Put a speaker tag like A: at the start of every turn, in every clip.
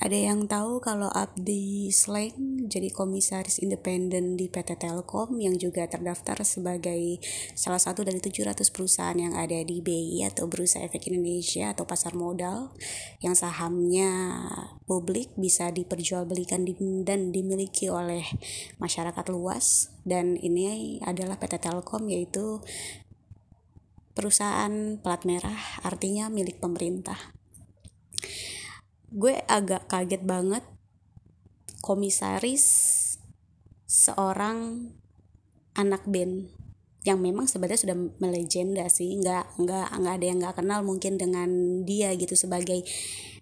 A: Ada yang tahu kalau Abdi Sleng jadi komisaris independen di PT Telkom yang juga terdaftar sebagai salah satu dari 700 perusahaan yang ada di BI atau Bursa Efek Indonesia atau pasar modal yang sahamnya publik bisa diperjualbelikan dan dimiliki oleh masyarakat luas. Dan ini adalah PT Telkom yaitu perusahaan plat merah artinya milik pemerintah gue agak kaget banget komisaris seorang anak band yang memang sebenarnya sudah melegenda sih. Nggak nggak nggak ada yang nggak kenal mungkin dengan dia gitu sebagai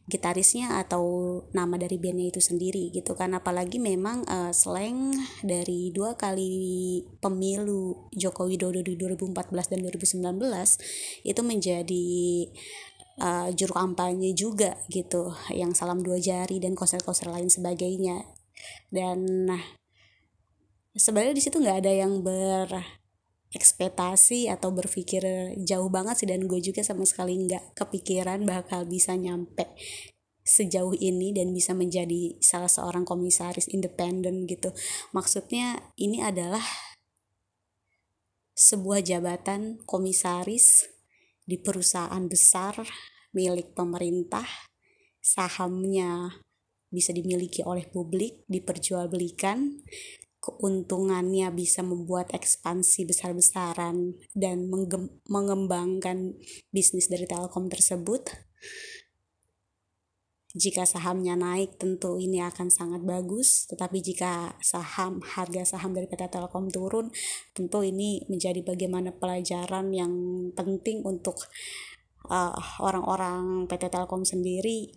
A: gitarisnya atau nama dari bandnya itu sendiri gitu kan. Apalagi memang uh, slang dari dua kali pemilu Joko Widodo di 2014 dan 2019 itu menjadi uh, juru kampanye juga gitu yang salam dua jari dan konser-konser lain sebagainya. Dan nah sebenarnya di situ nggak ada yang berekspektasi atau berpikir jauh banget sih dan gue juga sama sekali nggak kepikiran bakal bisa nyampe sejauh ini dan bisa menjadi salah seorang komisaris independen gitu. Maksudnya ini adalah sebuah jabatan komisaris di perusahaan besar milik pemerintah, sahamnya bisa dimiliki oleh publik, diperjualbelikan, keuntungannya bisa membuat ekspansi besar-besaran dan mengembangkan bisnis dari Telkom tersebut. Jika sahamnya naik tentu ini akan sangat bagus, tetapi jika saham harga saham dari PT Telkom turun, tentu ini menjadi bagaimana pelajaran yang penting untuk uh, orang-orang PT Telkom sendiri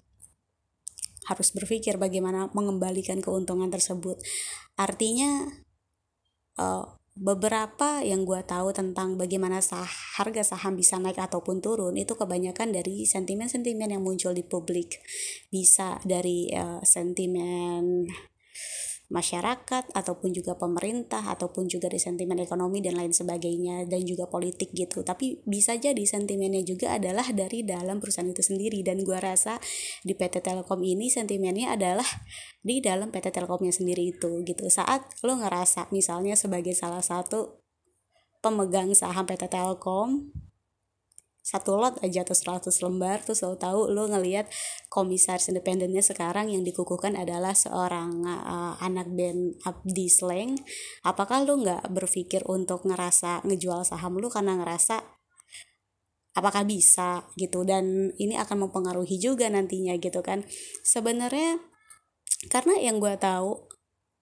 A: harus berpikir bagaimana mengembalikan keuntungan tersebut. Artinya uh, beberapa yang gue tahu tentang bagaimana sah harga saham bisa naik ataupun turun itu kebanyakan dari sentimen-sentimen yang muncul di publik. Bisa dari uh, sentimen masyarakat ataupun juga pemerintah ataupun juga di sentimen ekonomi dan lain sebagainya dan juga politik gitu. Tapi bisa jadi sentimennya juga adalah dari dalam perusahaan itu sendiri. Dan gua rasa di PT Telkom ini sentimennya adalah di dalam PT Telkomnya sendiri itu gitu. Saat lo ngerasa misalnya sebagai salah satu pemegang saham PT Telkom satu lot aja atau 100 lembar tuh lo tahu lo ngelihat komisaris independennya sekarang yang dikukuhkan adalah seorang uh, anak band Abdi Sleng apakah lo nggak berpikir untuk ngerasa ngejual saham lo karena ngerasa apakah bisa? gitu. Dan ini akan mempengaruhi juga nantinya gitu kan. Sebenarnya karena yang gue tahu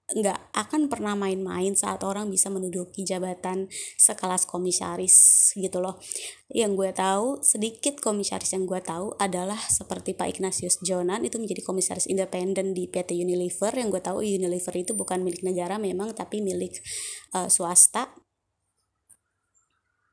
A: nggak akan pernah main-main saat orang bisa menduduki jabatan sekelas komisaris gitu loh. Yang gue tahu sedikit komisaris yang gue tahu adalah seperti Pak Ignatius Jonan itu menjadi komisaris independen di PT Unilever. Yang gue tahu Unilever itu bukan milik negara memang tapi milik uh, swasta